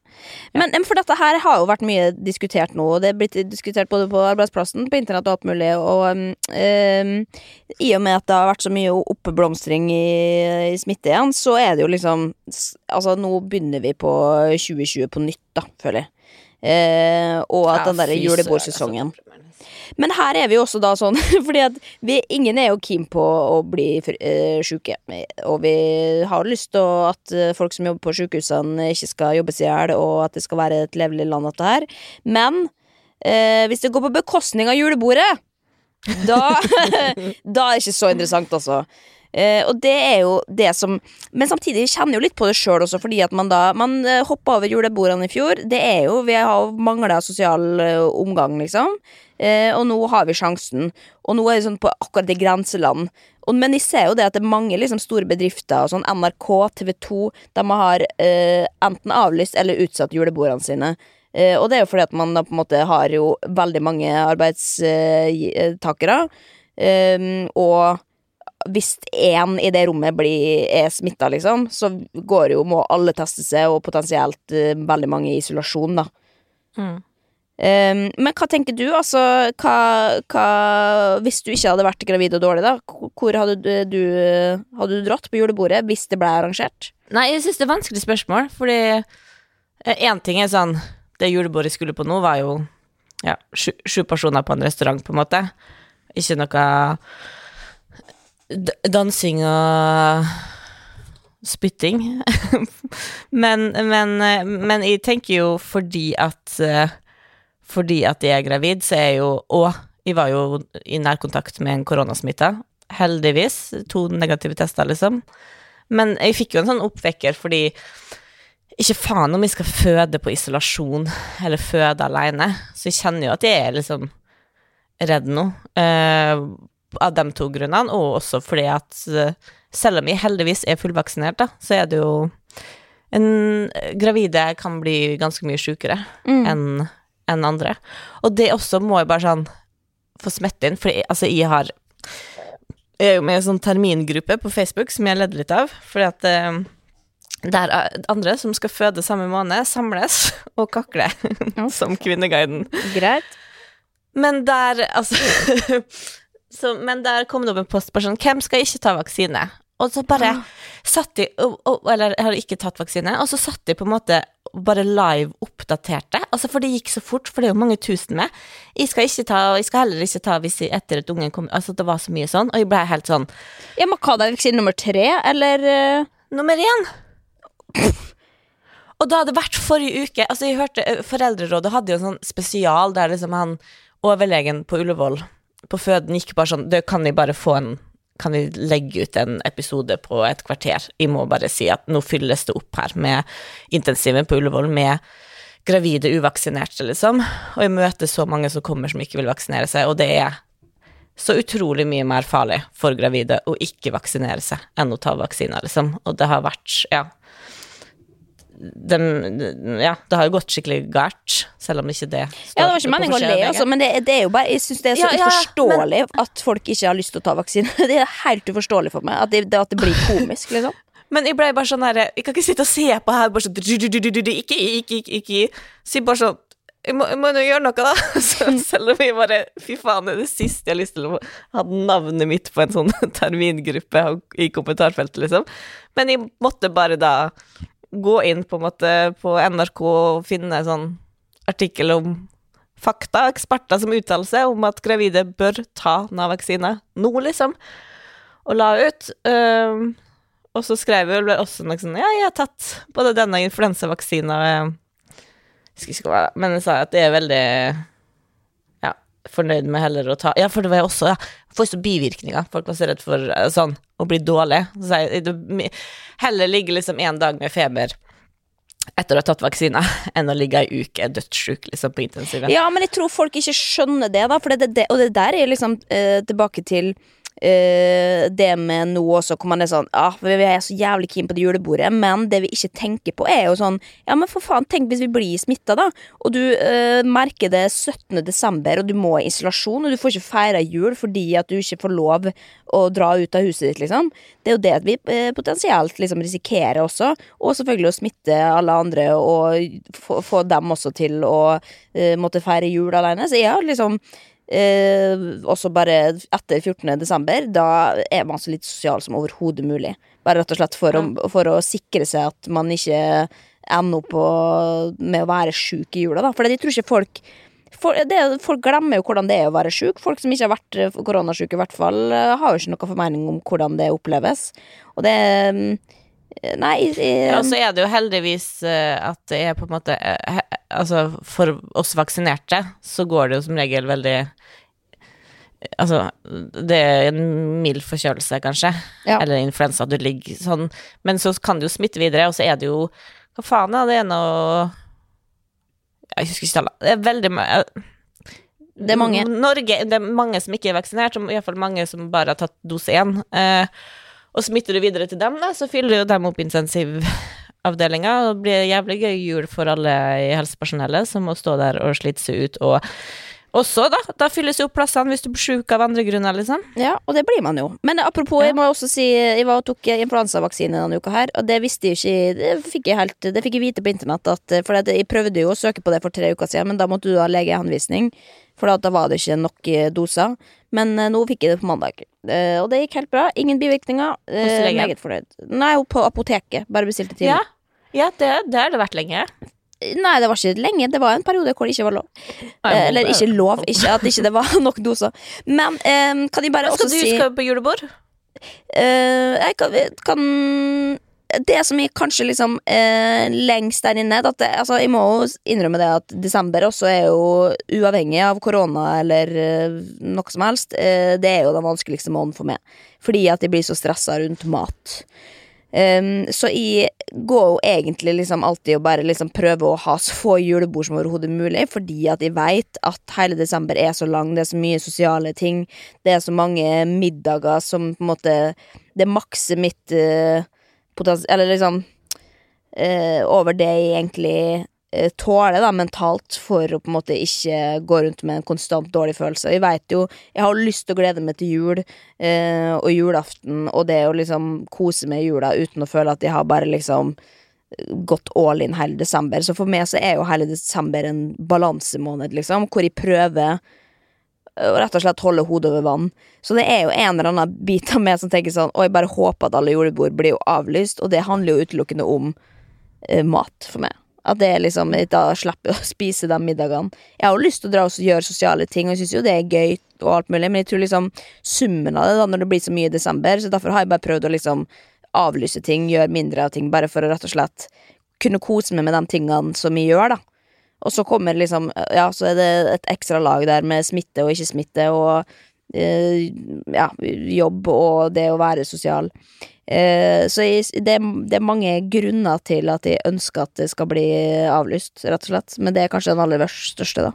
Men, men for dette her har jo vært mye diskutert nå, og det er blitt diskutert både på arbeidsplassen, på internett og alt mulig, og um, um, i og med at det har vært så mye oppblomstring i, i smitte igjen, så er det jo liksom Altså, nå begynner vi på 2020 på nytt, da, føler jeg. Uh, og at Ja, den derre julebordsesongen. altså. Men her er vi jo også da sånn, <laughs> fordi at vi, ingen er jo keen på å bli uh, sjuke. Og vi har lyst til at eh, folk som jobber på sjukehusene ikke skal jobbes i hjel, og at det skal være et levelig land, dette her. Men eh, hvis det går på bekostning av julebordet, da, <laughs> da er det ikke så interessant, altså. Eh, og det er jo det som Men samtidig kjenner jo litt på det sjøl også, fordi at man da Man uh, hoppa over julebordene i fjor. Det er jo Vi har mangla sosial eh, omgang, liksom. Eh, og nå har vi sjansen. Og nå er det sånn på akkurat det grenseland. Og, men jeg ser jo det at det er mange liksom, store bedrifter, sånn NRK, TV 2, de har eh, enten avlyst eller utsatt julebordene sine. Eh, og det er jo fordi at man da på en måte har jo veldig mange arbeidstakere. Eh, og hvis én i det rommet blir, er smitta, liksom, så går jo, må alle teste seg, og potensielt uh, veldig mange i isolasjon, da. Mm. Um, men hva tenker du? Altså, hva, hva Hvis du ikke hadde vært gravid og dårlig, da, hvor hadde du, du Hadde du dratt på julebordet hvis det ble arrangert? Nei, jeg syns det er vanskelig spørsmål, fordi én ting er sånn Det julebordet jeg skulle på nå, var jo ja, sju, sju personer på en restaurant, på en måte. Ikke noe dansing og spytting. <laughs> men, men, men jeg tenker jo fordi at Fordi at jeg er gravid, så er jeg jo Og jeg var jo i nærkontakt med en koronasmitta. heldigvis. To negative tester, liksom. Men jeg fikk jo en sånn oppvekker fordi ikke faen om jeg skal føde på isolasjon eller føde alene. Så jeg kjenner jo at jeg er liksom redd nå. eh, av de to grunnene, og også fordi at eh, selv om jeg heldigvis er fullvaksinert, da, så er det jo en Gravide kan bli ganske mye sjukere enn enn andre. Og det også må jeg bare sånn få smette inn, for altså, jeg har Jeg er jo med i en sånn termingruppe på Facebook som jeg leder litt av, fordi at eh, der er andre som skal føde samme måned, samles <laughs> og kakler, <laughs> som Kvinneguiden. Greit. Men der, altså så, Men der kom det opp en post på sånn Hvem skal ikke ta vaksine? Og så bare satt de og, og, Eller har ikke tatt vaksine, og så satt de på en måte bare live oppdaterte. Altså, for det gikk så fort, for det er jo mange tusen med. Jeg skal ikke ta, og jeg skal heller ikke ta hvis jeg, etter at ungen kom Altså, det var så mye sånn, og jeg ble helt sånn Ja, men hva da, vaksine nummer tre, eller eh, Nummer én! Og da hadde det vært forrige uke Altså, jeg hørte eh, Foreldrerådet hadde jo en sånn spesial der liksom han overlegen på Ullevål på føden gikk bare sånn Det kan vi bare få en Kan vi legge ut en episode på et kvarter? Jeg må bare si at nå fylles det opp her med intensiven på Ullevål med gravide uvaksinerte, liksom. Og jeg møter så mange som kommer som ikke vil vaksinere seg, og det er så utrolig mye mer farlig for gravide å ikke vaksinere seg enn å ta vaksiner, liksom. Og det har vært, ja dem, ja, det har jo gått skikkelig gærent, selv om ikke det står Ja, det var ikke meningen å le, altså, men det, det er jo bare Jeg syns det er så Ja, ja, uforståelig at folk ikke har lyst til å ta vaksine. <laughs> Det er helt uforståelig for meg at det, at det blir komisk, liksom. Men jeg ble bare sånn her Jeg kan ikke sitte og se på her bare sånn Ikke, ikke, ikke, ikke. Si bare sånn jeg må, jeg må jo gjøre noe, da. <laughs> Så selv om jeg bare Fy faen, det er det siste jeg har lyst til å ha navnet mitt på en sånn <laughs> termingruppe i kommentarfeltet, liksom. Men jeg måtte bare da gå inn på en måte på NRK og finne sånn artikkel om fakta, eksperter som uttaler seg om at gravide bør ta Nav-vaksine nå, liksom. Og la ut. øhm, og så skrev jeg vel også noe sånn Ja, jeg har tatt både denne influensavaksina og jeg husker ikke hva men jeg sa at det er veldig fornøyd med heller å ta Ja, for det var jeg også, ja. Får så bivirkninger. Folk var så redd for eh, sånn å bli dårlig. Så jeg heller ligge liksom en dag med feber etter å ha tatt vaksina, <laughs> enn å ligge ei uke dødssjuk liksom, på intensiven. Ja, men jeg tror folk ikke skjønner det, da. Det, det, og det der er liksom eh, tilbake til eh, det med nå også, hvor man er sånn ah, Vi er så jævlig keen på det julebordet, men det vi ikke tenker på, er jo sånn Ja, men for faen, tenk hvis vi blir smitta, da. Og du uh, merker det 17. desember, og du må i isolasjon, og du får ikke feire jul fordi at du ikke får lov å dra ut av huset ditt, liksom. Det er jo det at vi uh, potensielt liksom risikerer også, og selvfølgelig å smitte alle andre og få, få dem også til å måtte feire jul alene. Så jeg har liksom eh, også bare etter 14. desember, da er man så litt sosial som overhodet mulig. Bare rett og slett for, å, for å sikre seg at man ikke ender opp på, med å være sjuk i jula, da. For jeg tror ikke folk for, det, folk glemmer jo hvordan det er å være sjuk. Folk som ikke har vært eh, koronasjuke, i hvert fall, eh, har jo ikke noe formening om hvordan det oppleves. Og det mm, Nei eh, Ja, så er det jo heldigvis eh, at det er på en måte eh, Altså, for oss vaksinerte så går det jo som regel veldig Altså, det er en mild forkjølelse, kanskje, Ja. eller influensa, du ligger sånn, men så kan det jo smitte videre, og så er det jo Hva faen, da? Det er noe Jeg husker ikke tallet. Det er veldig Det er mange. Norge, det er mange som ikke er vaksinert, iallfall i hvert fall mange som bare har tatt dose én. Eh, og smitter du videre til dem, da, så fyller jo dem opp intensivavdelinga. Og det blir jævlig gøy jul for alle i helsepersonellet som må stå der og slite seg ut. Og også, da, da fylles jo plassene hvis du blir sjuk av andre grunner, liksom. Ja, og det blir man jo. Men apropos, jeg må også si Jeg var og tok influensavaksine denne uka her, og det visste jeg ikke Det fikk jeg helt Det fikk jeg vite på internett, at, for jeg prøvde jo å søke på det for tre uker siden, men da måtte du ha legehenvisning, for da, da var det ikke nok eh, doser. Men eh, nå fikk jeg det på mandag, Eh, og det gikk helt bra. Ingen bivirkninger. eh, meget fornøyd. Nei, på apoteket. Bare bestilte time. Ja, ja det, det har det vært lenge. Nei, det var ikke lenge. Det var en periode hvor det ikke var lov. Nei, Eller ikke lov, ikke at ikke det var <laughs> nok doser. Men um, kan jeg bare også si skal du på julebord? Uh, jeg kan, kan det som er kanskje liksom eh, lengst der inne det, altså, Jeg må jo innrømme det at desember også er jo uavhengig av korona eller eh, noe som helst. Eh, det er jo den vanskeligste måneden for meg. Fordi at jeg blir så stressa rundt mat. Um, så jeg går jo egentlig liksom alltid og bare liksom prøver å ha <laughs> så få julebord som overhodet mulig, fordi at jeg veit at hele desember er så lang, det er så mye sosiale ting, det er så mange middager som på en måte Det makser mitt uh, potens... Eller liksom eh, over det jeg egentlig eh, tåler, da, mentalt, for å på en måte ikke gå rundt med en konstant dårlig følelse. Jeg veit jo Jeg har lyst til å glede meg til jul eh, og julaften og det å liksom kose meg i jula uten å føle at jeg har bare liksom gått all in hele desember. Så for meg så er jo hele desember en balansemåned, liksom, hvor jeg prøver å rett og slett holde hodet over vann. Så det er jo en eller annen bit av meg som tenker sånn Å, jeg bare håper at alle julebord blir jo avlyst, og det handler jo utelukkende om uh, mat for meg. At det er liksom Da slipper jeg å <laughs> spise de middagene. Jeg har jo lyst til å dra og gjøre sosiale ting, og jeg syns jo det er gøy og alt mulig, men jeg tror liksom summen av det, da, når det blir så mye i desember, så derfor har jeg bare prøvd å liksom avlyse ting, gjøre mindre av ting, bare for å rett og slett kunne kose meg med de tingene som jeg gjør, da. Og så kommer liksom Ja, så er det et ekstra lag der med smitte og ikke smitte, og eh, ja, jobb og det å være sosial. Eh, så det, det er mange grunner til at jeg ønsker at det skal bli avlyst, rett og slett. Men det er kanskje den aller største, da.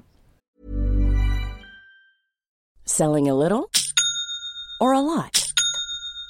Selling a little or a lot?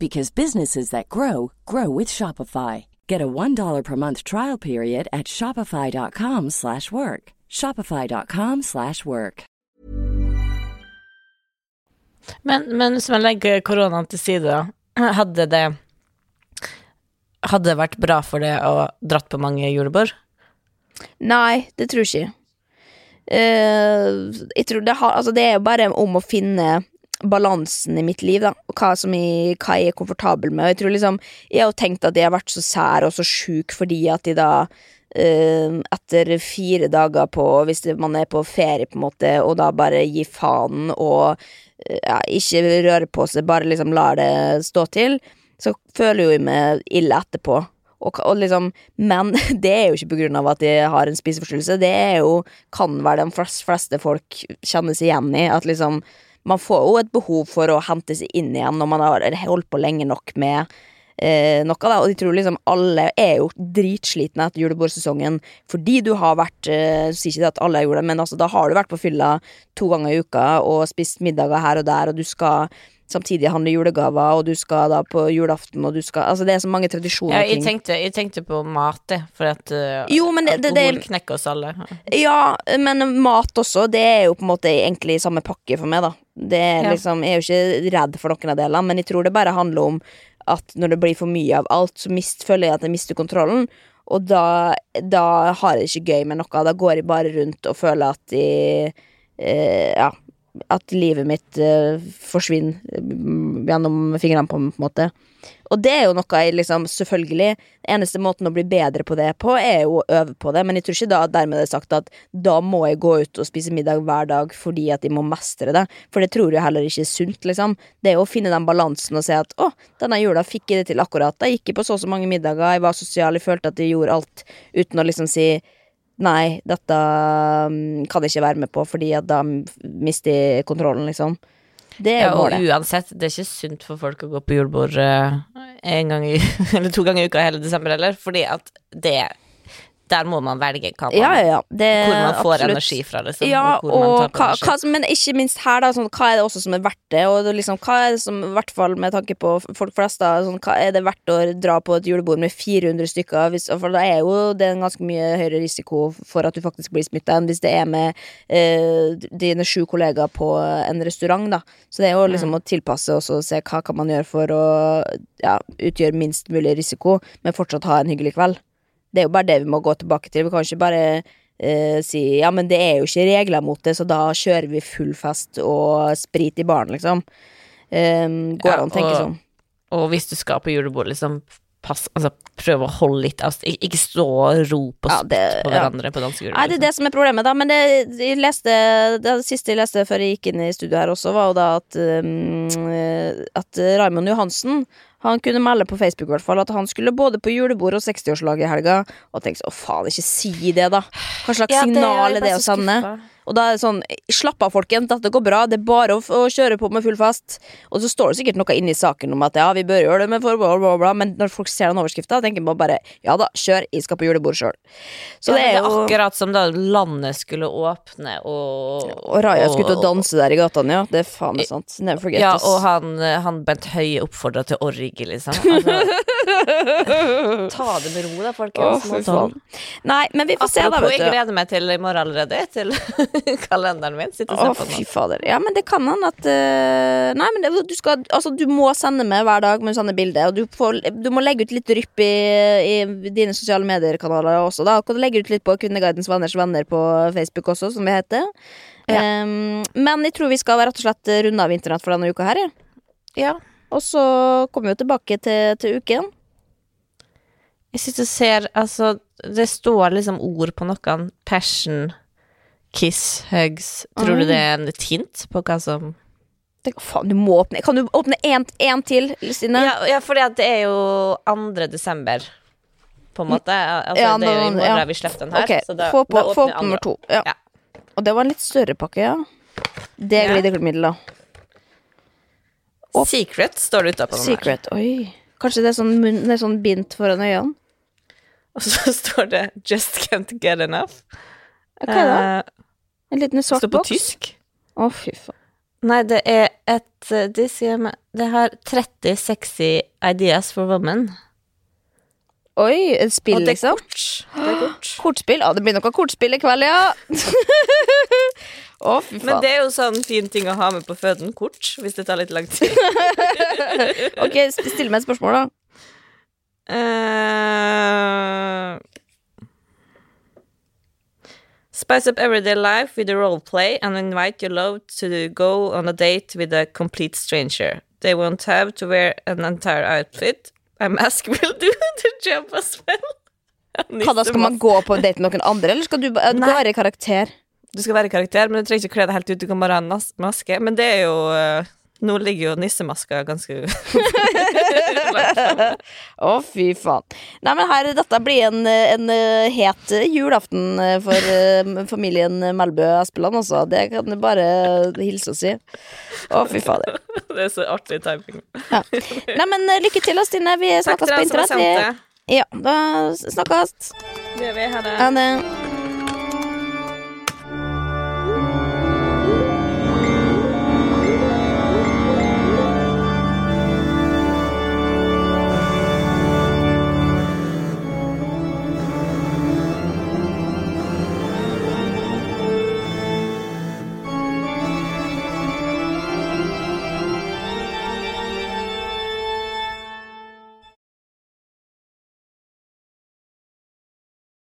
because businesses that grow grow with Shopify. Get a $1 per month trial period at shopify.com/work. slash work. shopify.com/work. slash work. Men, men hvis man legger koronaen til side, hadde det Hadde det vært bra for det å dratt på mange julebord? Nei, det tror jeg ikke. Uh, jeg tror det, har, altså det er jo bare om å finne balansen i mitt liv, da, og hva, som jeg, hva jeg er komfortabel med. Jeg liksom Jeg har jo tenkt at jeg har vært så sær og så sjuk fordi at jeg da Uh, etter fire dager på Hvis man er på ferie, på en måte, og da bare gi faen og uh, ja, ikke røre på seg, bare liksom lar det stå til, så føler jeg meg ille etterpå. Og, og liksom, men <laughs> det er jo ikke på grunn av at jeg har en spiseforstyrrelse. Det er jo, kan være de fleste folk kjenner seg igjen i. At liksom Man får jo et behov for å hente seg inn igjen når man har holdt på lenge nok med eh, noe. Da. Og de tror liksom alle er jo dritslitne etter julebordsesongen fordi du har vært eh, Sier ikke det at alle har gjort det, men altså, da har du vært på fylla to ganger i uka og spist middager her og der, og du skal samtidig handle julegaver, og du skal da på julaften, og du skal Altså, det er så mange tradisjoner Ja, jeg, ting. tenkte, jeg tenkte på mat, jeg, for at uh, Jo, men det- det- alkohol det- knekker oss alle. Ja, men mat også, det er jo på en måte egentlig samme pakke for meg, da. Det er liksom, Jeg er jo ikke redd for noen av delene, men jeg tror det bare handler om at når det blir for mye av alt, så mist, føler jeg at jeg mister kontrollen. Og da, da har jeg det ikke gøy med noe. Da går jeg bare rundt og føler at jeg eh, Ja, at livet mitt eh, forsvinner mm, gjennom fingrene på, på en måte. Og det er jo noe jeg liksom Selvfølgelig, eneste måten å bli bedre på det på, er jo å øve på det, men jeg tror ikke da dermed det er sagt at da må jeg gå ut og spise middag hver dag fordi at jeg må mestre det, for det tror jeg heller ikke er sunt, liksom. Det er jo å finne den balansen og se at å, denne jula fikk jeg det til akkurat, Jeg gikk på så og så mange middager, jeg var sosial, jeg følte at jeg gjorde alt uten å liksom si Nei, dette mm, kan jeg ikke være med på, fordi at da mister jeg kontrollen, liksom. Det er Ja, jo og målet. uansett, det er ikke sunt for folk å gå på julebord eh, en gang i <laughs> Eller to ganger i uka hele desember heller, fordi at det Der må man velge man Ja, ja. Det, Hvor man får absolutt. energi fra, liksom. Ja, og og hva, hva, men ikke minst her, da. Sånn, hva er det også som er verdt det? Og liksom, hva er det som, i hvert fall med tanke på folk flest, da, sånn, hva er det verdt å dra på et julebord med 400 stykker? Hvis, for da er jo det en ganske mye høyere risiko for at du faktisk blir smitta, enn hvis det er med eh, dine sju kollegaer på en restaurant, da. Så det er jo liksom å tilpasse og se hva kan man gjøre for å ja, utgjøre minst mulig risiko, men fortsatt ha en hyggelig kveld. Det er jo bare det vi må gå tilbake til. Vi kan ikke bare eh, si ja, men det er jo ikke regler mot det, så da kjører vi full fest og sprit i baren, liksom. Um, går Ja, an å tenke sånn. Og hvis du skal på julebord, liksom pass, altså, prøv å holde litt. Ik- Ikke stå og rope og Ja, spytte det- på ja. hverandre på dansegulvet. Nei, det er det som er problemet, da. Men det, jeg leste, det siste jeg leste før jeg gikk inn i studio her også, var jo da at, um, at Raymond Johansen han kunne melde på Facebook i hvert fall at han skulle både på julebord og 60-årslag i helga. Og tenkte å faen, ikke si det, da. Hva slags Ja, signal er det å sende? skuffa. Og da er det sånn, slapp av folkens, dette går bra, det er bare å, å kjøre på med full fast. Og så står det sikkert noe inni saken om at ja, vi bør gjøre det med forbehold, bla, bla, bla, men når folk ser den overskrifta, tenker man bare ja da, kjør, jeg skal på julebord sjøl. Så Ja, det er jo akkurat som da landet skulle åpne og Og Raja skulle ut og danse der i gatene, ja. Det er faen meg sant. Never forget Ja, us. og han, han Bent Høie oppfordra til orgi, liksom. <laughs> Altså, ta det med ro, da, folkens. fy faen. Nei, men vi får se, da, Apropos, jeg vet du. gleder meg til i morgen allerede, til <laughs> kalenderen min. Sitter og ser på fy fader. Ja, men det kan han at uh, Nei, men det, du skal Altså, du må sende meg hver dag med sånne bilder, og du, får, du må legge ut litt rypp i, i dine sosiale medier-kanaler også, da. Kan du legge ut litt på Kvinneguidens venners venner på Facebook også, som vi heter. Um, men jeg tror vi skal rett og slett runde av internett for denne uka her, ja. Ja. Og så kommer vi jo tilbake til, til uken. Jeg sitter og ser Altså, det står liksom ord på noen. Passion, kiss, hugs. Tror du det er en et hint på hva som Det, faen, du må åpne Kan du åpne én til, Stine? Ja, ja for det er jo 2. desember, på en måte. Altså, Ja, det er jo i morgen ja. vi slipper den her. Ok, så da, få på, da få på nummer to. Ja. Ja. Og det var en litt større pakke, ja. Det er glidemiddel, da. Opp. Secret står det utapå den her. Secret. Oi. Kanskje det er sånn, munn, det er sånn bind foran øynene? Og så <laughs> står det 'Just can't get enough'. Hva er det? Eh, En liten svart boks? står på boks? tysk. Å, fy faen. Nei, det er et De sier meg- det har 30 sexy ideas for women. Oi, et spill, liksom? kort. Det er kort. <gasps> Kortspill? Ja, det blir noe kortspill i kveld, ja. <laughs> Å, fy faen. Men det er jo sånn fin ting å ha med på føden. Kort, hvis det tar litt lang tid. <laughs> Ok, still meg et spørsmål, da. Eh, spice up everyday life with a role play and invite your love to go on a date with a complete stranger. They won't have to wear an entire outfit. A mask <laughs> will do the job as well. <laughs> Hva da, Skal man gå på date med noen andre, eller skal du ba- du Nei. være i karakter? Du skal være i karakter, men du trenger ikke kle deg helt ut. Du kan bare ha en maske. Men det er jo eh, Nå ligger jo nissemaska ganske <laughs> Å, fy faen. Nei, men her, dette blir en, en eh, het julaften eh, for uh, familien Melbø Espeland, altså. Det kan du bare hilse og si. Å, fy fader. <laughs> Det er så artig timing. Ja. Nei, men eh, lykke til, Stine. Vi snakkes på internett. Ja, da snakkes. Det gjør vi. Ha det. Ha det.